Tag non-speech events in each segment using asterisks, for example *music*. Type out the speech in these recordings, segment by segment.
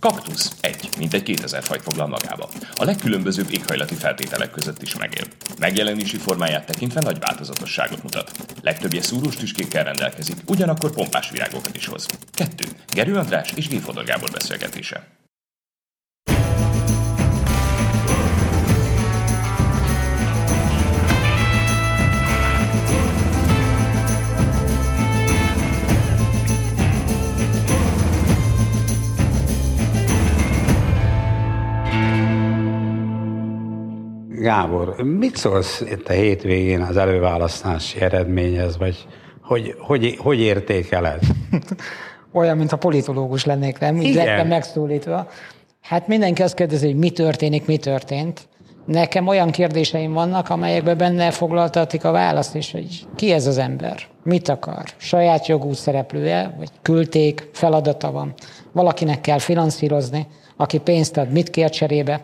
Kaktusz egy, mint egy 2000 fajt foglal magába. A legkülönbözőbb éghajlati feltételek között is megél. Megjelenési formáját tekintve nagy változatosságot mutat. Legtöbbje szúrós tüskékkel rendelkezik, ugyanakkor pompás virágokat is hoz. 2. Gerő András és G. Gábor beszélgetése. Gábor, mit szólsz itt a hétvégén az előválasztási eredményhez, vagy hogy, hogy, hogy értékeled? *laughs* Olyan, mint a politológus lennék, nem? Így lettem megszólítva. Hát mindenki azt kérdezi, hogy mi történik, mi történt. Nekem olyan kérdéseim vannak, amelyekben benne foglaltatik a választ is, hogy ki ez az ember, mit akar, saját jogú szereplője, vagy küldték, feladata van. Valakinek kell finanszírozni, aki pénzt ad, mit kér cserébe.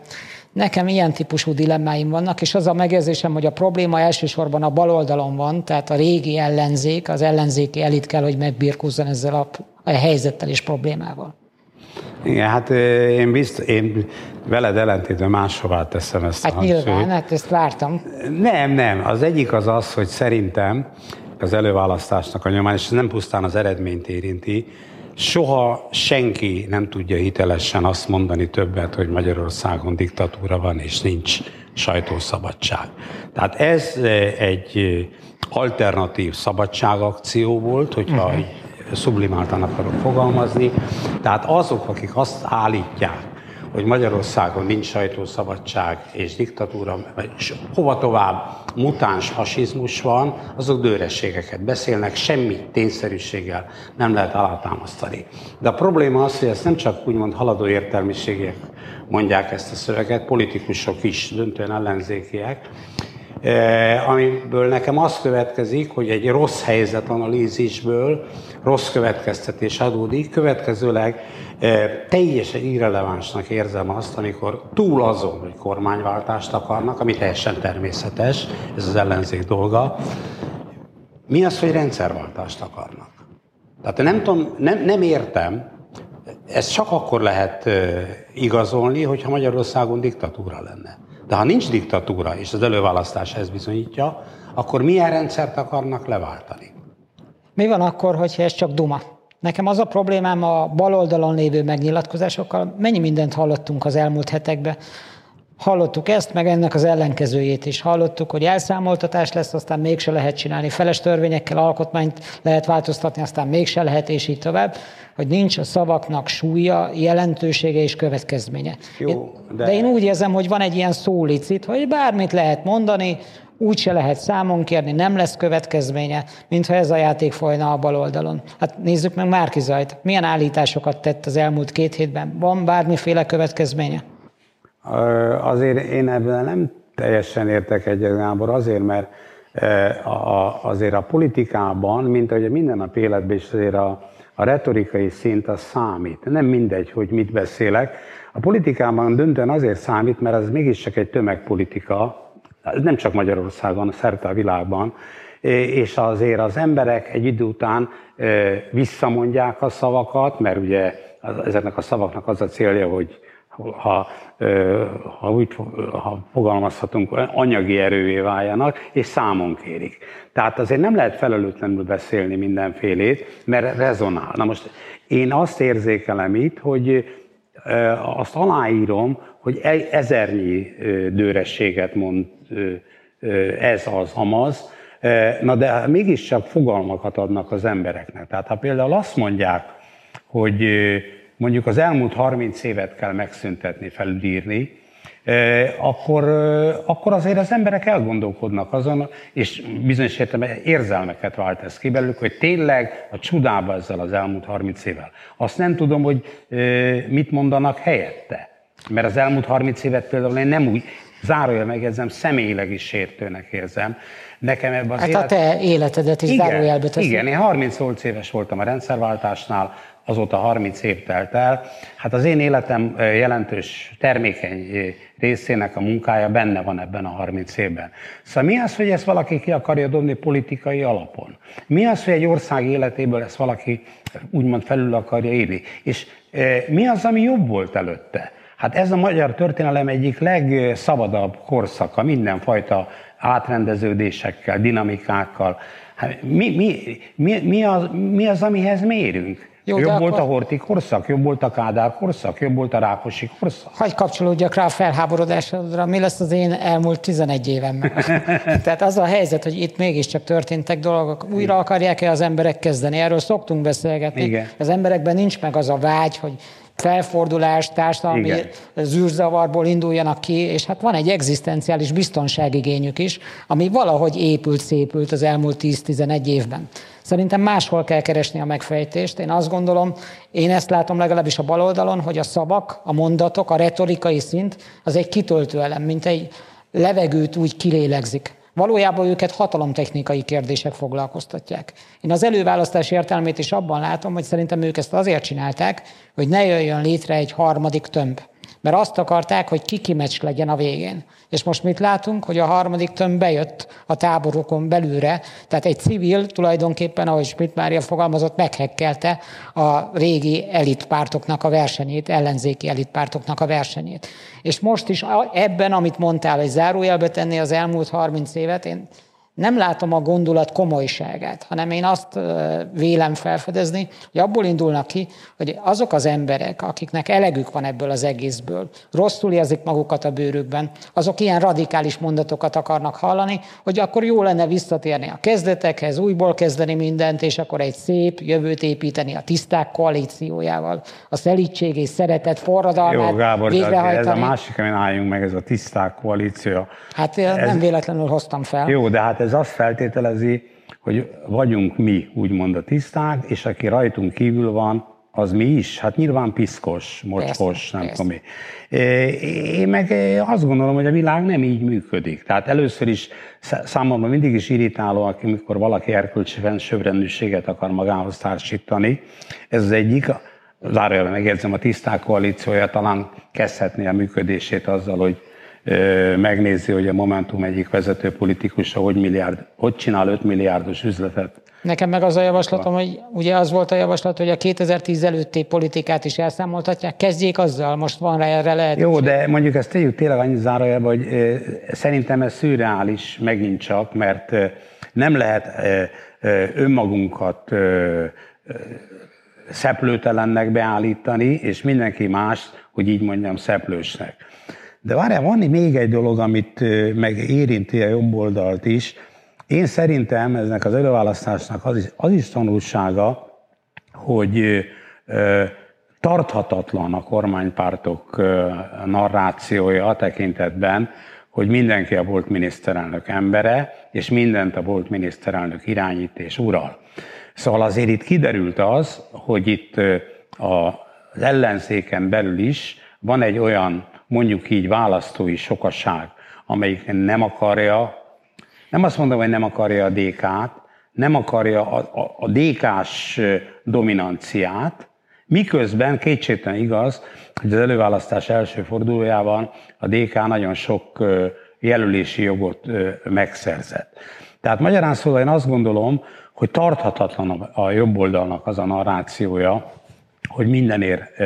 Nekem ilyen típusú dilemmáim vannak, és az a megérzésem, hogy a probléma elsősorban a bal oldalon van, tehát a régi ellenzék, az ellenzéki elit kell, hogy megbirkózzon ezzel a, a helyzettel és problémával. Igen, hát én, bizt, én veled ellentétben máshová teszem ezt hát a hangsúlyt. nyilván, hát ezt vártam. Nem, nem. Az egyik az az, hogy szerintem az előválasztásnak a nyomán, és ez nem pusztán az eredményt érinti, soha senki nem tudja hitelesen azt mondani többet, hogy Magyarországon diktatúra van, és nincs sajtószabadság. Tehát ez eh, egy eh, alternatív szabadságakció volt, hogyha uh-huh. sublimáltan akarok fogalmazni. Tehát azok, akik azt állítják, hogy Magyarországon nincs sajtószabadság és diktatúra, vagy hova tovább mutáns hasizmus van, azok dőrességeket beszélnek, semmi tényszerűséggel nem lehet alátámasztani. De a probléma az, hogy ezt nem csak úgymond haladó értelmiségek mondják ezt a szöveget, politikusok is, döntően ellenzékiek, eh, amiből nekem az következik, hogy egy rossz helyzetanalízisből rossz következtetés adódik, következőleg Teljesen irrelevánsnak érzem azt, amikor túl azon, hogy kormányváltást akarnak, ami teljesen természetes, ez az ellenzék dolga, mi az, hogy rendszerváltást akarnak? Tehát nem, tudom, nem, nem értem, ezt csak akkor lehet igazolni, hogyha Magyarországon diktatúra lenne. De ha nincs diktatúra, és az előválasztás ez bizonyítja, akkor milyen rendszert akarnak leváltani? Mi van akkor, hogyha ez csak duma? Nekem az a problémám a bal oldalon lévő megnyilatkozásokkal, mennyi mindent hallottunk az elmúlt hetekben. Hallottuk ezt, meg ennek az ellenkezőjét is. Hallottuk, hogy elszámoltatás lesz, aztán mégse lehet csinálni. Feles törvényekkel alkotmányt lehet változtatni, aztán mégse lehet, és így tovább. Hogy nincs a szavaknak súlya, jelentősége és következménye. Jó, de... de én úgy érzem, hogy van egy ilyen szólicit, hogy bármit lehet mondani, úgy se lehet számon kérni, nem lesz következménye, mintha ez a játék folyna a bal oldalon. Hát nézzük meg Márki Zajt. Milyen állításokat tett az elmúlt két hétben? Van bármiféle következménye? Azért én ebben nem teljesen értek egyet, Gábor, azért, mert azért a politikában, mint ahogy minden nap életben is azért a, a retorikai szint az számít. Nem mindegy, hogy mit beszélek. A politikában döntően azért számít, mert az mégiscsak egy tömegpolitika, nem csak Magyarországon, szerte a világban, és azért az emberek egy idő után visszamondják a szavakat, mert ugye ezeknek a szavaknak az a célja, hogy ha, ha úgy ha fogalmazhatunk, anyagi erővé váljanak, és számon kérik. Tehát azért nem lehet felelőtlenül beszélni mindenfélét, mert rezonál. Na most én azt érzékelem itt, hogy azt aláírom, hogy ezernyi dőrességet mond ez az, amaz, na de mégiscsak fogalmakat adnak az embereknek. Tehát ha például azt mondják, hogy mondjuk az elmúlt 30 évet kell megszüntetni, felülírni, akkor, akkor azért az emberek elgondolkodnak azon, és bizonyos értelemben érzelmeket vált ez ki belőlük, hogy tényleg a csodába ezzel az elmúlt 30 évvel. Azt nem tudom, hogy mit mondanak helyette. Mert az elmúlt 30 évet például én nem úgy, zárójel megjegyzem, személyileg is sértőnek érzem. Nekem ebben az hát élet... a te életedet is igen, zárójelbe teszem. Igen, én 38 éves voltam a rendszerváltásnál, azóta 30 év telt el. Hát az én életem jelentős termékeny részének a munkája benne van ebben a 30 évben. Szóval mi az, hogy ezt valaki ki akarja dobni politikai alapon? Mi az, hogy egy ország életéből ezt valaki úgymond felül akarja írni? És mi az, ami jobb volt előtte? Hát ez a magyar történelem egyik legszabadabb korszaka, mindenfajta átrendeződésekkel, dinamikákkal. Hát mi, mi, mi, mi, az, mi az, amihez mérünk? Jó, jobb volt akkor... a Horti korszak, jobb volt a Kádár korszak, jobb volt a Rákosi korszak. Hagy kapcsolódjak rá a felháborodásra, mi lesz az én elmúlt 11 évem. *laughs* Tehát az a helyzet, hogy itt mégiscsak történtek dolgok, újra akarják-e az emberek kezdeni, erről szoktunk beszélgetni. Igen. Az emberekben nincs meg az a vágy, hogy felfordulás, társadalmi Igen. zűrzavarból induljanak ki, és hát van egy egzisztenciális biztonságigényük is, ami valahogy épült, szépült az elmúlt 10-11 évben. Szerintem máshol kell keresni a megfejtést. Én azt gondolom, én ezt látom legalábbis a baloldalon, hogy a szavak, a mondatok, a retorikai szint az egy kitöltő elem, mint egy levegőt úgy kilélegzik. Valójában őket hatalomtechnikai kérdések foglalkoztatják. Én az előválasztás értelmét is abban látom, hogy szerintem ők ezt azért csinálták, hogy ne jöjjön létre egy harmadik tömb mert azt akarták, hogy kikimeccs legyen a végén. És most mit látunk, hogy a harmadik tömb bejött a táborokon belülre, tehát egy civil tulajdonképpen, ahogy Schmidt Mária fogalmazott, meghekkelte a régi elitpártoknak a versenyét, ellenzéki elitpártoknak a versenyét. És most is ebben, amit mondtál, hogy zárójelbe tenni az elmúlt 30 évet, én nem látom a gondolat komolyságát, hanem én azt vélem felfedezni, hogy abból indulnak ki, hogy azok az emberek, akiknek elegük van ebből az egészből, rosszul érzik magukat a bőrükben, azok ilyen radikális mondatokat akarnak hallani, hogy akkor jó lenne visszatérni a kezdetekhez, újból kezdeni mindent, és akkor egy szép jövőt építeni a tiszták koalíciójával, a szelítség és szeretet forradalmát Jó, Gábor, végrehajtani. ez a másik, amin álljunk meg, ez a tiszták koalíció. Hát ez... nem véletlenül hoztam fel. Jó, de hát ez azt feltételezi, hogy vagyunk mi, úgymond a tiszták, és aki rajtunk kívül van, az mi is? Hát nyilván piszkos, mocskos, nem tudom mi. Én meg azt gondolom, hogy a világ nem így működik. Tehát először is számomra mindig is irritáló, amikor valaki erkölcsi sövrendűséget akar magához társítani. Ez az egyik. Zárójelben megérzem, a tiszták koalíciója talán kezdhetné a működését azzal, hogy megnézi, hogy a Momentum egyik vezető politikusa hogy, milliárd, hogy csinál 5 milliárdos üzletet. Nekem meg az a javaslatom, hogy ugye az volt a javaslat, hogy a 2010 előtti politikát is elszámoltatják, kezdjék azzal, most van rá erre lehet. Jó, de mondjuk ezt tegyük tényleg annyi zárójelbe, hogy szerintem ez szürreális megint csak, mert nem lehet önmagunkat szeplőtelennek beállítani, és mindenki más, hogy így mondjam, szeplősnek. De várjál, van még egy dolog, amit meg érinti a jobb oldalt is. Én szerintem eznek az előválasztásnak az is, az is tanulsága, hogy tarthatatlan a kormánypártok narrációja a tekintetben, hogy mindenki a volt miniszterelnök embere, és mindent a volt miniszterelnök irányít és ural. Szóval azért itt kiderült az, hogy itt az ellenzéken belül is van egy olyan mondjuk így választói sokaság, amelyik nem akarja, nem azt mondom, hogy nem akarja a DK-t, nem akarja a, a, a DK-s dominanciát, miközben kétségtelen igaz, hogy az előválasztás első fordulójában a DK nagyon sok jelölési jogot megszerzett. Tehát magyarán szóval én azt gondolom, hogy tarthatatlan a jobb oldalnak az a narrációja, hogy mindenért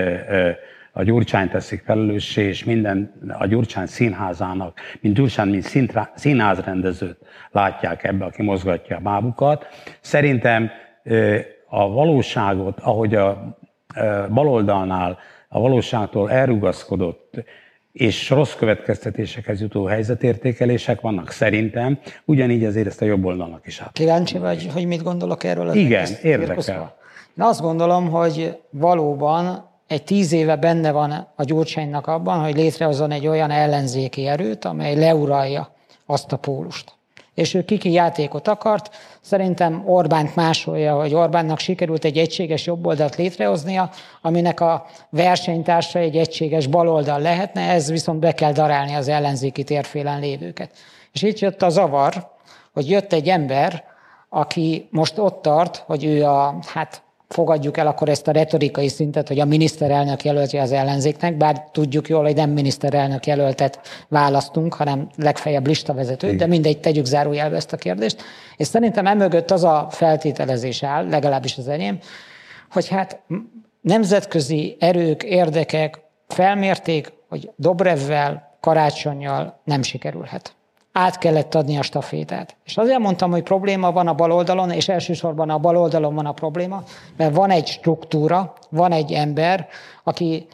a Gyurcsány teszik felelőssé, és minden a Gyurcsány színházának, mint Gyurcsány, mint színházrendezőt látják ebbe, aki mozgatja a bábukat. Szerintem a valóságot, ahogy a baloldalnál a valóságtól elrugaszkodott és rossz következtetésekhez jutó helyzetértékelések vannak szerintem, ugyanígy ezért ezt a jobb oldalnak is át. Kíváncsi vagy, hogy mit gondolok erről? Igen, érdekel. Én azt gondolom, hogy valóban egy tíz éve benne van a Gyurcsánynak abban, hogy létrehozzon egy olyan ellenzéki erőt, amely leuralja azt a pólust. És ő kiki játékot akart. Szerintem Orbánt másolja, hogy Orbánnak sikerült egy egységes jobboldalt létrehoznia, aminek a versenytársa egy egységes baloldal lehetne, ez viszont be kell darálni az ellenzéki térfélen lévőket. És itt jött a zavar, hogy jött egy ember, aki most ott tart, hogy ő a, hát fogadjuk el akkor ezt a retorikai szintet, hogy a miniszterelnök jelöltje az ellenzéknek, bár tudjuk jól, hogy nem miniszterelnök jelöltet választunk, hanem legfeljebb listavezetőt, de mindegy, tegyük zárójelbe ezt a kérdést. És szerintem emögött az a feltételezés áll, legalábbis az enyém, hogy hát nemzetközi erők, érdekek felmérték, hogy Dobrevvel, karácsonyjal nem sikerülhet át kellett adni a stafétát. És azért mondtam, hogy probléma van a bal oldalon, és elsősorban a bal oldalon van a probléma, mert van egy struktúra, van egy ember, aki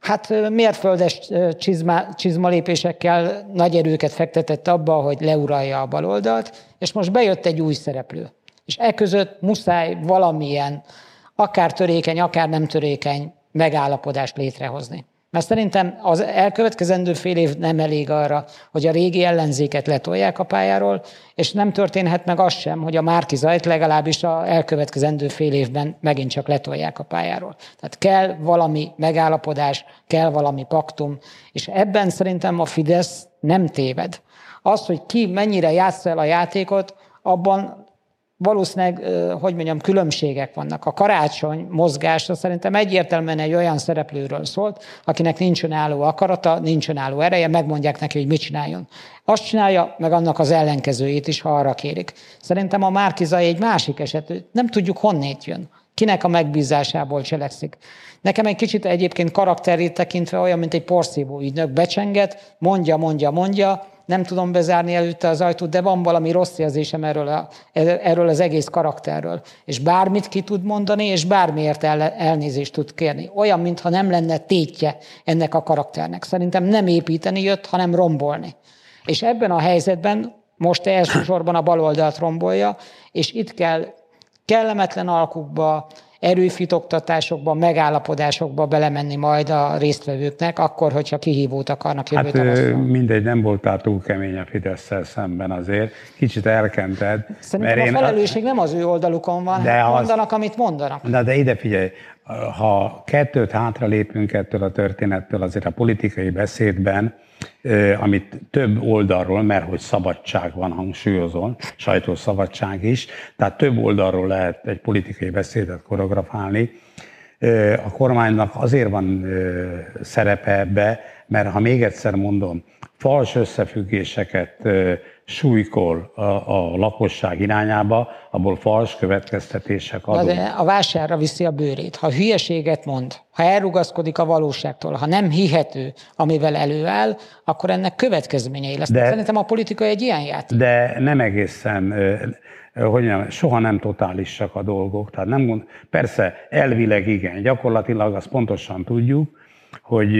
hát mérföldes csizma, csizmalépésekkel nagy erőket fektetett abba, hogy leuralja a baloldalt, és most bejött egy új szereplő. És e között muszáj valamilyen, akár törékeny, akár nem törékeny megállapodást létrehozni. Mert szerintem az elkövetkezendő fél év nem elég arra, hogy a régi ellenzéket letolják a pályáról, és nem történhet meg az sem, hogy a Márki Zajt legalábbis a elkövetkezendő fél évben megint csak letolják a pályáról. Tehát kell valami megállapodás, kell valami paktum, és ebben szerintem a Fidesz nem téved. Az, hogy ki mennyire játsza el a játékot, abban valószínűleg, hogy mondjam, különbségek vannak. A karácsony mozgása szerintem egyértelműen egy olyan szereplőről szólt, akinek nincs önálló akarata, nincs önálló ereje, megmondják neki, hogy mit csináljon. Azt csinálja, meg annak az ellenkezőjét is, ha arra kérik. Szerintem a Márkizai egy másik eset, nem tudjuk honnét jön. Kinek a megbízásából cselekszik. Nekem egy kicsit egyébként karakterét tekintve olyan, mint egy porszívó ügynök. Becsenget, mondja, mondja, mondja, nem tudom bezárni előtte az ajtót, de van valami rossz érzésem erről, a, erről az egész karakterről. És bármit ki tud mondani, és bármiért el, elnézést tud kérni. Olyan, mintha nem lenne tétje ennek a karakternek. Szerintem nem építeni jött, hanem rombolni. És ebben a helyzetben most elsősorban a baloldalt rombolja, és itt kell kellemetlen alkukba, erőfitoktatásokba, megállapodásokba belemenni majd a résztvevőknek, akkor, hogyha kihívót akarnak jövő hát, tavaszra. mindegy, nem voltál túl kemény a fidesz szemben azért. Kicsit elkented. Szerintem mert a felelősség nem az ő oldalukon van, de az... mondanak, amit mondanak. Na de ide figyelj, ha kettőt hátra lépünk ettől a történettől, azért a politikai beszédben amit több oldalról, mert hogy szabadság van, hangsúlyozon, sajtószabadság is, tehát több oldalról lehet egy politikai beszédet koreografálni. A kormánynak azért van szerepe ebbe, mert ha még egyszer mondom, fals összefüggéseket súlykol a, a lakosság irányába, abból fals következtetések adunk. de a vásárra viszi a bőrét. Ha hülyeséget mond, ha elrugaszkodik a valóságtól, ha nem hihető, amivel előáll, akkor ennek következményei lesznek. Szerintem a politika egy ilyen játék. De nem egészen hogy nem, soha nem totálisak a dolgok. Tehát nem mond, persze elvileg igen, gyakorlatilag azt pontosan tudjuk, hogy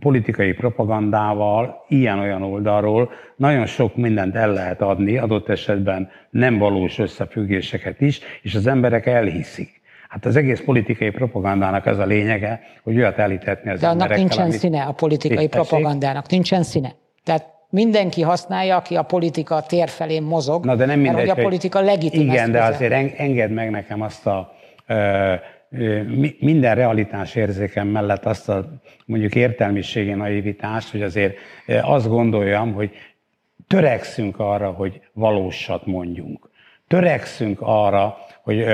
politikai propagandával, ilyen-olyan oldalról nagyon sok mindent el lehet adni, adott esetben nem valós összefüggéseket is, és az emberek elhiszik. Hát az egész politikai propagandának ez a lényege, hogy olyat elhitetni az De annak nincsen amit... színe a politikai propagandának, nincsen színe. Tehát mindenki használja, aki a politika tér felé mozog, Na, de nem mindegy, mert hogy a politika legitim Igen, eszköze. de azért engedd meg nekem azt a minden realitás érzékem mellett azt a mondjuk értelmiségi naivitást, hogy azért azt gondoljam, hogy törekszünk arra, hogy valósat mondjunk. Törekszünk arra, hogy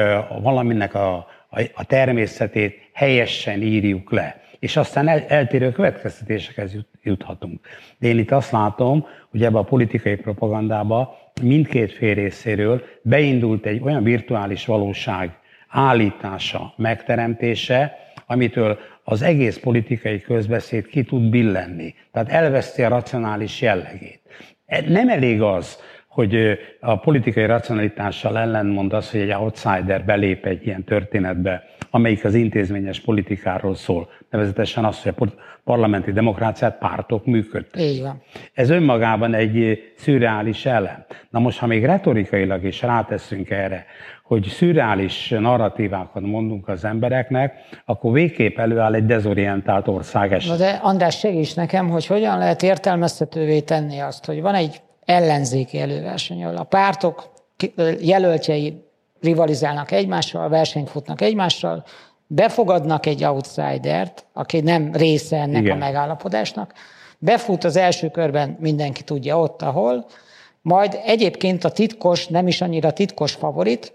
valaminek a, a természetét helyesen írjuk le. És aztán el, eltérő következtetésekhez jut, juthatunk. De én itt azt látom, hogy ebbe a politikai propagandába mindkét fél részéről beindult egy olyan virtuális valóság állítása, megteremtése, amitől az egész politikai közbeszéd ki tud billenni. Tehát elveszti a racionális jellegét. E, nem elég az, hogy a politikai racionalitással ellenmond az, hogy egy outsider belép egy ilyen történetbe, amelyik az intézményes politikáról szól, nevezetesen az, hogy a parlamenti demokráciát pártok működtek. Így van. Ez önmagában egy szürreális elem. Na most, ha még retorikailag is ráteszünk erre, hogy szürreális narratívákat mondunk az embereknek, akkor végképp előáll egy dezorientált ország eset. Na de András, segíts nekem, hogy hogyan lehet értelmezhetővé tenni azt, hogy van egy ellenzéki előverseny, ahol a pártok jelöltjei rivalizálnak egymással, versenyt futnak egymással, befogadnak egy outsidert, aki nem része ennek Igen. a megállapodásnak, befut az első körben, mindenki tudja ott, ahol, majd egyébként a titkos, nem is annyira titkos favorit,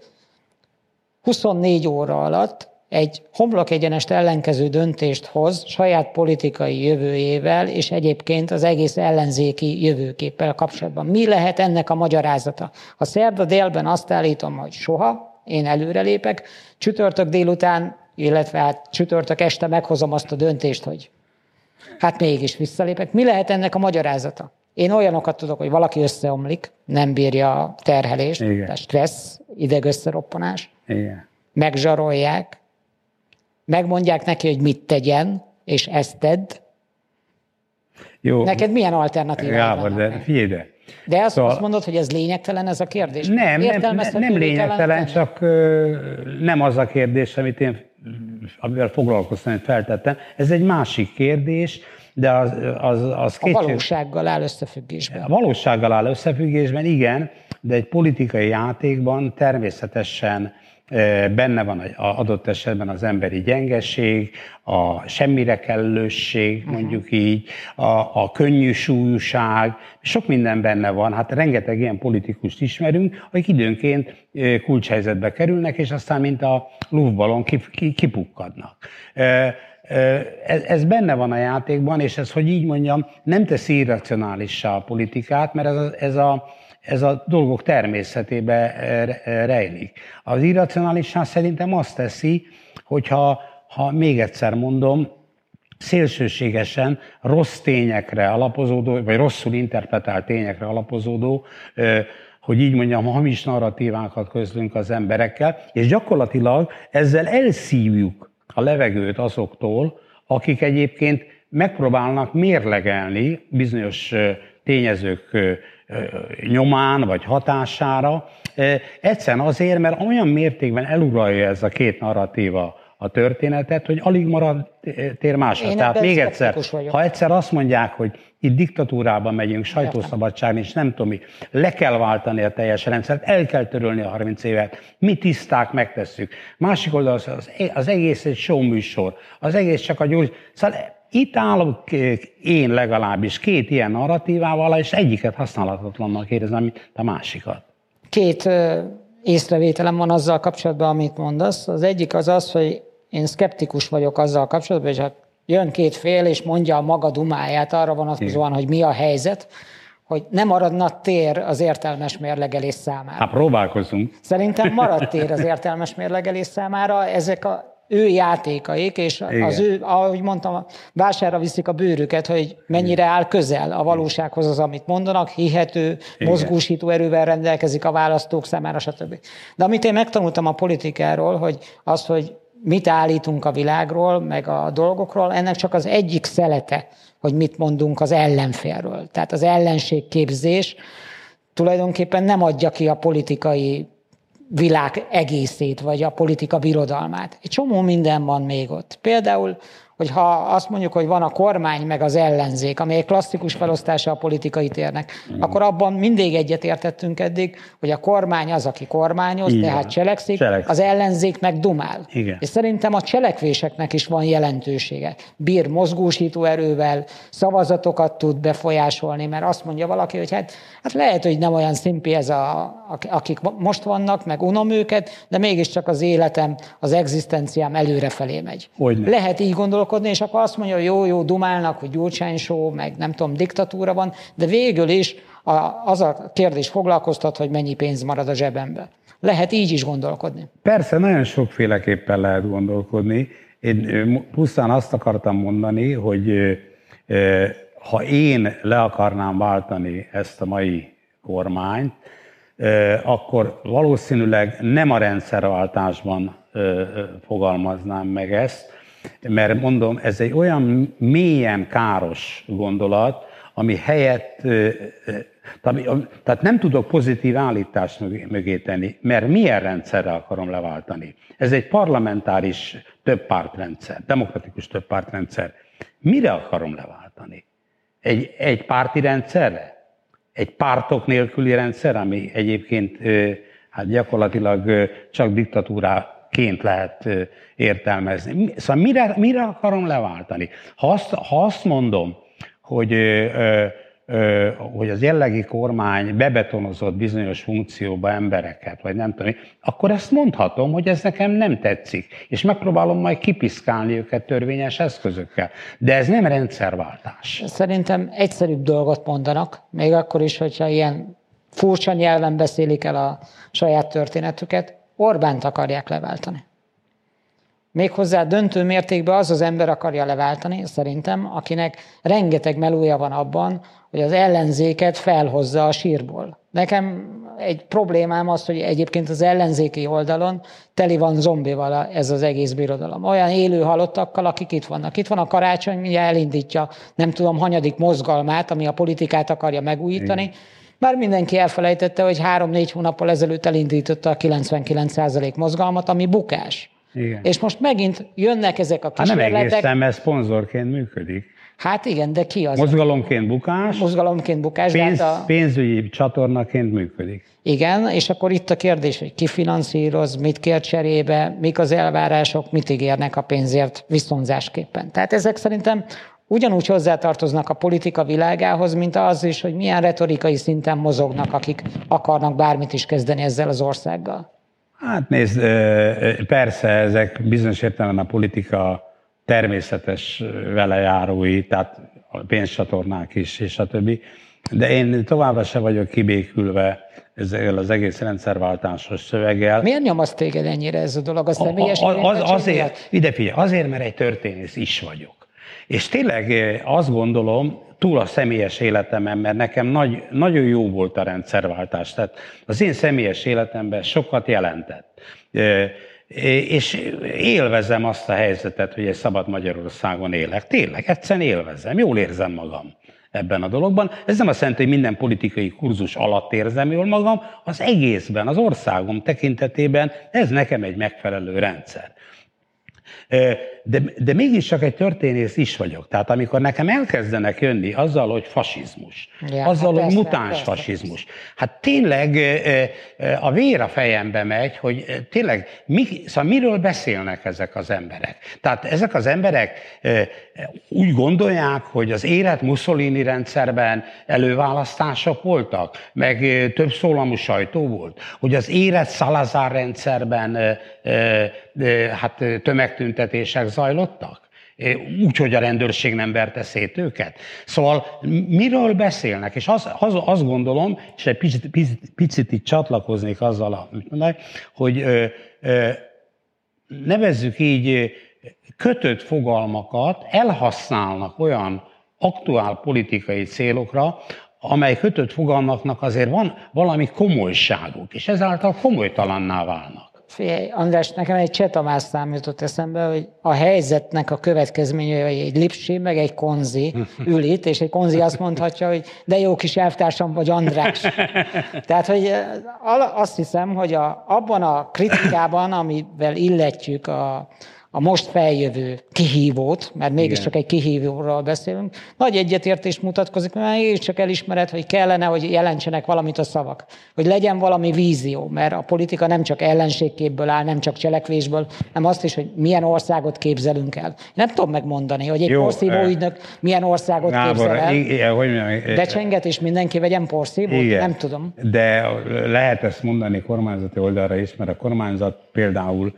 24 óra alatt egy homlok egyenest ellenkező döntést hoz saját politikai jövőjével, és egyébként az egész ellenzéki jövőképpel kapcsolatban. Mi lehet ennek a magyarázata? Ha szerda délben azt állítom, hogy soha, én előrelépek, csütörtök délután, illetve hát csütörtök este meghozom azt a döntést, hogy hát mégis visszalépek. Mi lehet ennek a magyarázata? Én olyanokat tudok, hogy valaki összeomlik, nem bírja a terhelést, Igen. a stressz, idegösszeroppanás, Igen. megzsarolják, megmondják neki, hogy mit tegyen, és ezt tedd. Jó. Neked milyen alternatíva Gábor, de figyelj de. De azt, szóval... azt mondod, hogy ez lényegtelen ez a kérdés? Nem, nem, nem lényegtelen, csak nem az a kérdés, amit én amivel foglalkoztam, feltettem. Ez egy másik kérdés, de az, az, az A valósággal áll összefüggésben. A valósággal áll összefüggésben, igen, de egy politikai játékban természetesen benne van adott esetben az emberi gyengeség, a semmire kellőség, mhm. mondjuk így, a, a könnyű súlyúság, sok minden benne van. Hát rengeteg ilyen politikust ismerünk, akik időnként kulcshelyzetbe kerülnek, és aztán mint a lufbalon kipukkadnak. Ez, ez benne van a játékban, és ez, hogy így mondjam, nem teszi irracionálissá a politikát, mert ez a, ez a ez a dolgok természetébe rejlik. Az irracionálisság szerintem azt teszi, hogyha, ha még egyszer mondom, szélsőségesen rossz tényekre alapozódó, vagy rosszul interpretált tényekre alapozódó, hogy így mondjam, hamis narratívákat közlünk az emberekkel, és gyakorlatilag ezzel elszívjuk a levegőt azoktól, akik egyébként megpróbálnak mérlegelni bizonyos tényezők nyomán vagy hatására. Egyszerűen azért, mert olyan mértékben eluralja ez a két narratíva a történetet, hogy alig marad tér másra. Tehát még egyszer, vagyok. ha egyszer azt mondják, hogy itt diktatúrában megyünk, sajtószabadság és nem tudom mi, le kell váltani a teljes rendszert, el kell törölni a 30 évet, mi tiszták megtesszük. Másik oldal az, az egész egy show műsor, az egész csak a gyógy... Szóval itt állok én legalábbis két ilyen narratívával, és egyiket használhatatlannak érezem, mint a másikat. Két észrevételem van azzal kapcsolatban, amit mondasz. Az egyik az az, hogy én szkeptikus vagyok azzal kapcsolatban, és hát jön két fél, és mondja a maga dumáját arra vonatkozóan, hogy mi a helyzet, hogy nem maradna tér az értelmes mérlegelés számára. Hát próbálkozunk. Szerintem marad *laughs* tér az értelmes mérlegelés számára. Ezek a ő játékaik, és Igen. az ő, ahogy mondtam, vására viszik a bőrüket, hogy mennyire áll közel a valósághoz az, amit mondanak, hihető, Igen. mozgósító erővel rendelkezik a választók számára, stb. De amit én megtanultam a politikáról, hogy az, hogy mit állítunk a világról, meg a dolgokról, ennek csak az egyik szelete, hogy mit mondunk az ellenfélről. Tehát az ellenségképzés tulajdonképpen nem adja ki a politikai világ egészét, vagy a politika birodalmát. Egy csomó minden van még ott. Például hogy ha azt mondjuk, hogy van a kormány meg az ellenzék, ami egy klasszikus felosztása a politikai térnek, mm. akkor abban mindig egyetértettünk eddig, hogy a kormány az, aki kormányoz, Igen. tehát cselekszik, Cselek. az ellenzék meg dumál. Igen. És szerintem a cselekvéseknek is van jelentősége. Bír mozgósító erővel, szavazatokat tud befolyásolni, mert azt mondja valaki, hogy hát, hát lehet, hogy nem olyan szimpi ez, a, akik most vannak, meg unom őket, de mégiscsak az életem, az egzisztenciám előrefelé megy. Hogyne. Lehet így gondolni, gondolkodni, és akkor azt mondja, hogy jó, jó, dumálnak, hogy Gyurcsány show, meg nem tudom, diktatúra van, de végül is a, az a kérdés foglalkoztat, hogy mennyi pénz marad a zsebembe. Lehet így is gondolkodni. Persze, nagyon sokféleképpen lehet gondolkodni. Én pusztán azt akartam mondani, hogy ha én le akarnám váltani ezt a mai kormányt, akkor valószínűleg nem a rendszerváltásban fogalmaznám meg ezt, mert mondom, ez egy olyan mélyen káros gondolat, ami helyett, tehát nem tudok pozitív állítást mögé tenni, mert milyen rendszerre akarom leváltani. Ez egy parlamentáris többpártrendszer, demokratikus többpártrendszer. Mire akarom leváltani? Egy, egy párti rendszerre? Egy pártok nélküli rendszer, ami egyébként hát gyakorlatilag csak diktatúrá ként lehet értelmezni. Szóval mire, mire akarom leváltani? Ha azt, ha azt mondom, hogy hogy az jellegi kormány bebetonozott bizonyos funkcióba embereket, vagy nem tudom, akkor ezt mondhatom, hogy ez nekem nem tetszik, és megpróbálom majd kipiszkálni őket törvényes eszközökkel. De ez nem rendszerváltás. Szerintem egyszerűbb dolgot mondanak, még akkor is, hogyha ilyen furcsa nyelven beszélik el a saját történetüket, Orbánt akarják leváltani. Méghozzá döntő mértékben az az ember akarja leváltani, szerintem, akinek rengeteg melója van abban, hogy az ellenzéket felhozza a sírból. Nekem egy problémám az, hogy egyébként az ellenzéki oldalon teli van zombival ez az egész birodalom. Olyan élő halottakkal, akik itt vannak. Itt van a karácsony, ugye elindítja nem tudom, hanyadik mozgalmát, ami a politikát akarja megújítani. Igen. Már mindenki elfelejtette, hogy három-négy hónappal ezelőtt elindította a 99% mozgalmat, ami bukás. Igen. És most megint jönnek ezek a kísérletek. Hát nem egészen, mert szponzorként működik. Hát igen, de ki az? Mozgalomként bukás. Mozgalomként bukás. Pénz, de hát a... Pénzügyi csatornaként működik. Igen, és akkor itt a kérdés, hogy ki finanszíroz, mit kér cserébe, mik az elvárások, mit ígérnek a pénzért viszonzásképpen. Tehát ezek szerintem ugyanúgy hozzátartoznak a politika világához, mint az is, hogy milyen retorikai szinten mozognak, akik akarnak bármit is kezdeni ezzel az országgal. Hát nézd, persze ezek bizonyos értelemben a politika természetes velejárói, tehát a pénzcsatornák is, és a többi. De én továbbra se vagyok kibékülve ezzel az egész rendszerváltásos szöveggel. Miért nyomaszt téged ennyire ez a dolog? A személyes a, az, azért, ide figyelj, azért, mert egy történész is vagyok. És tényleg azt gondolom, túl a személyes életemen, mert nekem nagy, nagyon jó volt a rendszerváltás. Tehát az én személyes életemben sokat jelentett. És élvezem azt a helyzetet, hogy egy szabad Magyarországon élek. Tényleg, egyszerűen élvezem, jól érzem magam ebben a dologban. Ez nem azt jelenti, hogy minden politikai kurzus alatt érzem jól magam, az egészben, az országom tekintetében ez nekem egy megfelelő rendszer. De, de mégis csak egy történész is vagyok. Tehát amikor nekem elkezdenek jönni azzal, hogy fasizmus, ja, azzal, hát hogy persze, mutáns persze, fasizmus, hát tényleg a vér a fejembe megy, hogy tényleg mi, szóval miről beszélnek ezek az emberek. Tehát ezek az emberek úgy gondolják, hogy az élet Mussolini rendszerben előválasztások voltak, meg több szólamú sajtó volt, hogy az élet Salazar rendszerben hát tömegtüntetések zajlottak? Úgy, hogy a rendőrség nem verte szét őket. Szóval miről beszélnek? És az, az, azt gondolom, és egy picit, picit, picit itt csatlakoznék azzal, hogy ö, ö, nevezzük így kötött fogalmakat elhasználnak olyan aktuál politikai célokra, amely kötött fogalmaknak azért van valami komolyságuk, és ezáltal komolytalanná válnak. Figyelj, András, nekem egy Csetamás szám jutott eszembe, hogy a helyzetnek a következménye, hogy egy lipsi, meg egy konzi *laughs* ül itt, és egy konzi azt mondhatja, hogy de jó kis elvtársam vagy András. Tehát, hogy eh, azt hiszem, hogy a, abban a kritikában, amivel illetjük a, a most feljövő kihívót, mert mégiscsak egy kihívóról beszélünk, nagy egyetértés mutatkozik, mert mégiscsak elismered, hogy kellene, hogy jelentsenek valamit a szavak. Hogy legyen valami vízió, mert a politika nem csak ellenségképből áll, nem csak cselekvésből, hanem azt is, hogy milyen országot képzelünk el. Nem tudom megmondani, hogy egy porszívó ügynök milyen országot Gábor, képzel el. Igen, hogy mondjam, Becsenget és mindenki vegyen porszívót? Igen, nem tudom. De lehet ezt mondani kormányzati oldalra is, mert a kormányzat például...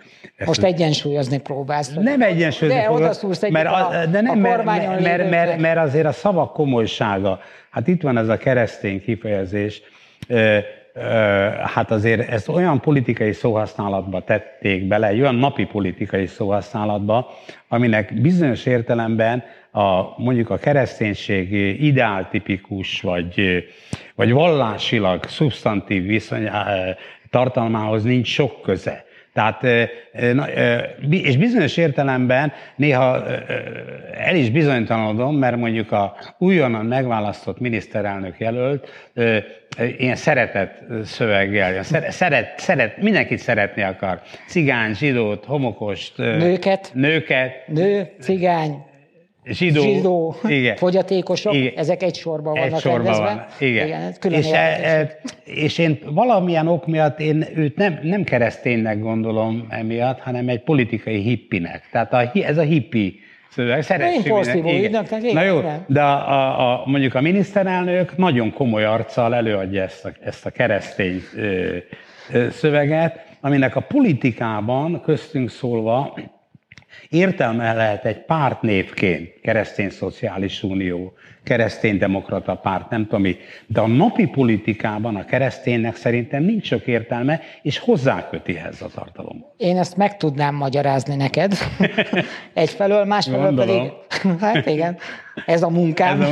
Most egyensúlyozni próbálsz. Nem egyensúlyozni De oda szúrsz mert, a, de nem, a mert, mert, mert, mert azért a szavak komolysága, hát itt van ez a keresztény kifejezés, hát azért ezt olyan politikai szóhasználatba tették bele, egy olyan napi politikai szóhasználatba, aminek bizonyos értelemben a, mondjuk a kereszténység ideáltipikus, vagy, vagy vallásilag szubstantív viszony tartalmához nincs sok köze. Tehát, és bizonyos értelemben néha el is bizonytalanodom, mert mondjuk a újonnan megválasztott miniszterelnök jelölt ilyen szeretett szöveggel, szeret, szeret, mindenkit szeretni akar. Cigány, zsidót, homokost, nőket, nőket, nő, cigány, zsidó, zsidó igen. fogyatékosok, igen. ezek egy sorban vannak egy sorban rendezve. Van. Igen. igen külön és, e, és én valamilyen ok miatt én őt nem, nem kereszténynek gondolom emiatt, hanem egy politikai hippinek. Tehát a, ez a hippi szöveg. Szeressük Én porszívó ügynöknek, Na jó, de a, a, a, mondjuk a miniszterelnök nagyon komoly arccal előadja ezt a, ezt a keresztény ö, ö, szöveget, aminek a politikában köztünk szólva értelme lehet egy pártnévként, keresztény szociális unió, keresztény demokrata párt, nem tudom mi, de a napi politikában a kereszténynek szerintem nincs sok értelme, és hozzáköti ehhez a tartalom. Én ezt meg tudnám magyarázni neked. *laughs* Egyfelől, másfelől Gondolom. pedig, hát igen, ez a munkám. Ez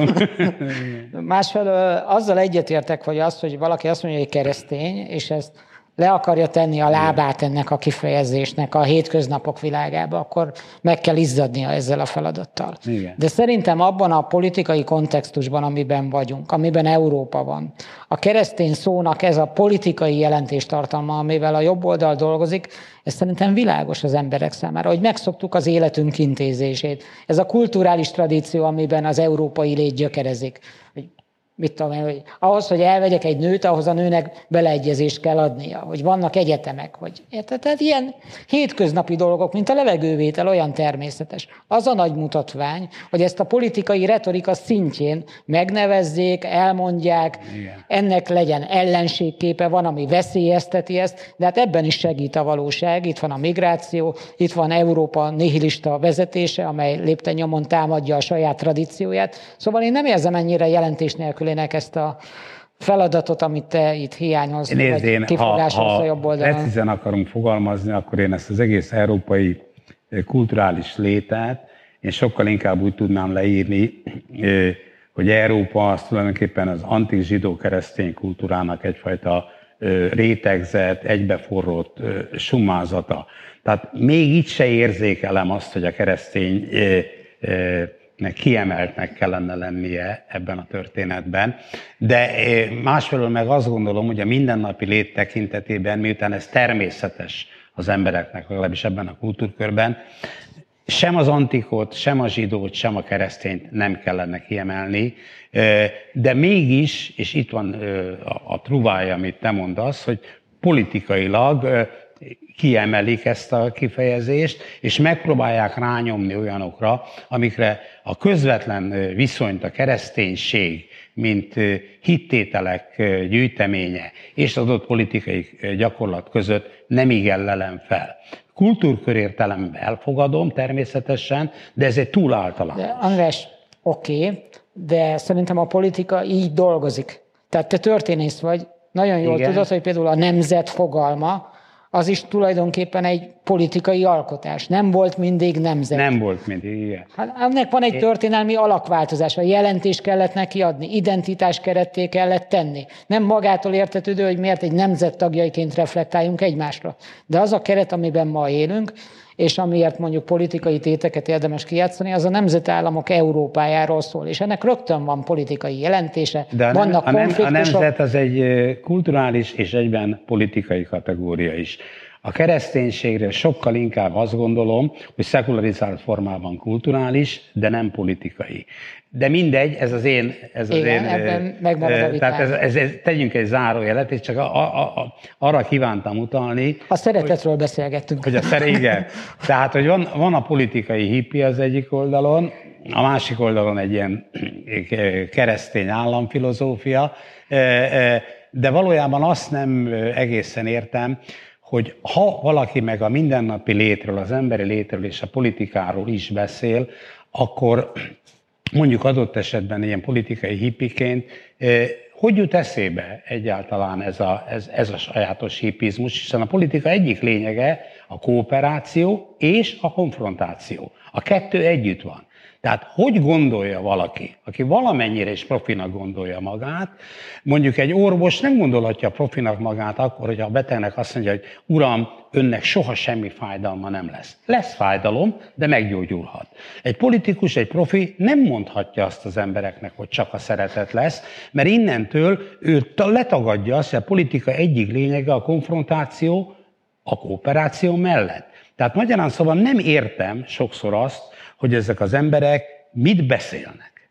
a... *laughs* másfelől azzal egyetértek, hogy az, hogy valaki azt mondja, hogy keresztény, és ezt le akarja tenni a lábát ennek a kifejezésnek a hétköznapok világába, akkor meg kell izzadnia ezzel a feladattal. Igen. De szerintem abban a politikai kontextusban, amiben vagyunk, amiben Európa van, a keresztény szónak ez a politikai jelentéstartalma, amivel a jobb oldal dolgozik, ez szerintem világos az emberek számára, hogy megszoktuk az életünk intézését. Ez a kulturális tradíció, amiben az európai lét gyökerezik mit tudom én, hogy ahhoz, hogy elvegyek egy nőt, ahhoz a nőnek beleegyezést kell adnia, hogy vannak egyetemek, hogy érted? Tehát ilyen hétköznapi dolgok, mint a levegővétel olyan természetes. Az a nagy mutatvány, hogy ezt a politikai retorika szintjén megnevezzék, elmondják, Igen. ennek legyen ellenségképe, van, ami veszélyezteti ezt, de hát ebben is segít a valóság. Itt van a migráció, itt van Európa nihilista vezetése, amely lépten nyomon támadja a saját tradícióját. Szóval én nem érzem ennyire jelentés nélkül nélkülének ezt a feladatot, amit te itt hiányolsz, Nézd, én, ha, ha a jobb oldalon. precízen akarunk fogalmazni, akkor én ezt az egész európai kulturális létet én sokkal inkább úgy tudnám leírni, hogy Európa az tulajdonképpen az antik zsidó keresztény kultúrának egyfajta rétegzett, egybeforrott sumázata. Tehát még itt se érzékelem azt, hogy a keresztény kiemeltnek kellene lennie ebben a történetben. De eh, másfelől meg azt gondolom, hogy a mindennapi lét tekintetében, miután ez természetes az embereknek, legalábbis ebben a kultúrkörben, sem az antikot, sem a zsidót, sem a keresztényt nem kellene kiemelni, eh, de mégis, és itt van eh, a truvája, amit te mondasz, hogy politikailag kiemelik ezt a kifejezést, és megpróbálják rányomni olyanokra, amikre a közvetlen viszonyt a kereszténység, mint hittételek gyűjteménye és az adott politikai gyakorlat között nem igen fel. Kultúrkörértelemben elfogadom természetesen, de ez egy túl általános. De András, oké, okay, de szerintem a politika így dolgozik. Tehát te történész vagy, nagyon jól Igen. tudod, hogy például a nemzet fogalma, az is tulajdonképpen egy politikai alkotás. Nem volt mindig nemzet. Nem volt mindig, igen. Hát ennek van egy történelmi alakváltozás. A jelentést kellett neki adni, identitás keretté kellett tenni. Nem magától értetődő, hogy miért egy nemzet tagjaiként reflektáljunk egymásra. De az a keret, amiben ma élünk, és amiért mondjuk politikai téteket érdemes kijátszani, az a nemzetállamok Európájáról szól, és ennek rögtön van politikai jelentése, De a vannak nem, nem, a nemzet az egy kulturális és egyben politikai kategória is. A kereszténységre sokkal inkább azt gondolom, hogy szekularizált formában kulturális, de nem politikai. De mindegy, ez az én... Ez az Igen, én, ebben megmarad a Tehát ez, ez, ez, tegyünk egy zárójelet, és csak a, a, a, arra kívántam utalni... A szeretetről hogy, beszélgettünk. Hogy a szere, igen. Tehát, hogy van, van a politikai hippi az egyik oldalon, a másik oldalon egy ilyen keresztény államfilozófia, de valójában azt nem egészen értem, hogy ha valaki meg a mindennapi létről, az emberi létről és a politikáról is beszél, akkor mondjuk adott esetben ilyen politikai hippiként, eh, hogy jut eszébe egyáltalán ez a, ez, ez a sajátos hippizmus, hiszen a politika egyik lényege a kooperáció és a konfrontáció. A kettő együtt van. Tehát hogy gondolja valaki, aki valamennyire is profinak gondolja magát, mondjuk egy orvos nem gondolhatja profinak magát akkor, hogy a betegnek azt mondja, hogy uram, önnek soha semmi fájdalma nem lesz. Lesz fájdalom, de meggyógyulhat. Egy politikus, egy profi nem mondhatja azt az embereknek, hogy csak a szeretet lesz, mert innentől ő letagadja azt, hogy a politika egyik lényege a konfrontáció a kooperáció mellett. Tehát magyarán szóval nem értem sokszor azt, hogy ezek az emberek mit beszélnek.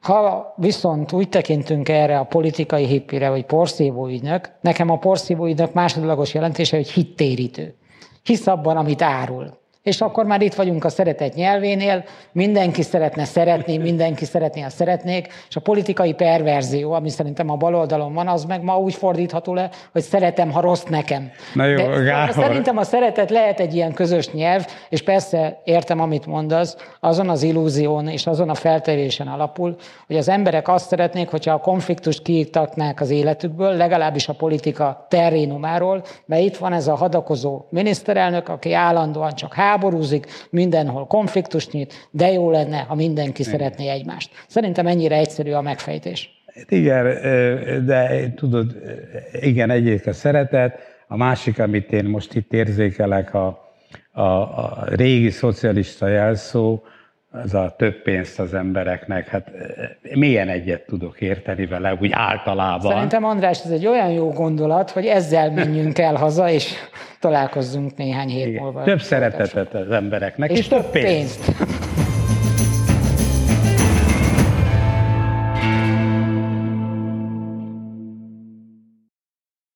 Ha viszont úgy tekintünk erre a politikai hippire, vagy porszívó ügynök, nekem a porszívó ügynök másodlagos jelentése, hogy hittérítő. Hisz abban, amit árul. És akkor már itt vagyunk a szeretet nyelvénél, mindenki szeretne szeretni, *laughs* mindenki szeretné, ha szeretnék, és a politikai perverzió, ami szerintem a baloldalon van, az meg ma úgy fordítható le, hogy szeretem, ha rossz nekem. Na jó, De Gábor. Szerintem a szeretet lehet egy ilyen közös nyelv, és persze értem, amit mondasz, azon az illúzión és azon a feltevésen alapul, hogy az emberek azt szeretnék, hogyha a konfliktust kiiktatnák az életükből, legalábbis a politika terrénumáról, mert itt van ez a hadakozó miniszterelnök, aki állandóan csak háborúzik, mindenhol konfliktust nyit, de jó lenne, ha mindenki szeretné egymást. Szerintem ennyire egyszerű a megfejtés. Hát Igen, de tudod, igen, egyik a szeretet, a másik, amit én most itt érzékelek, a, a, a régi szocialista jelszó, az a több pénzt az embereknek, hát milyen egyet tudok érteni vele, úgy általában. Szerintem András, ez egy olyan jó gondolat, hogy ezzel menjünk el haza, és találkozzunk néhány hét Igen. múlva. Több szeretetet az embereknek, és, és több pénzt. pénzt.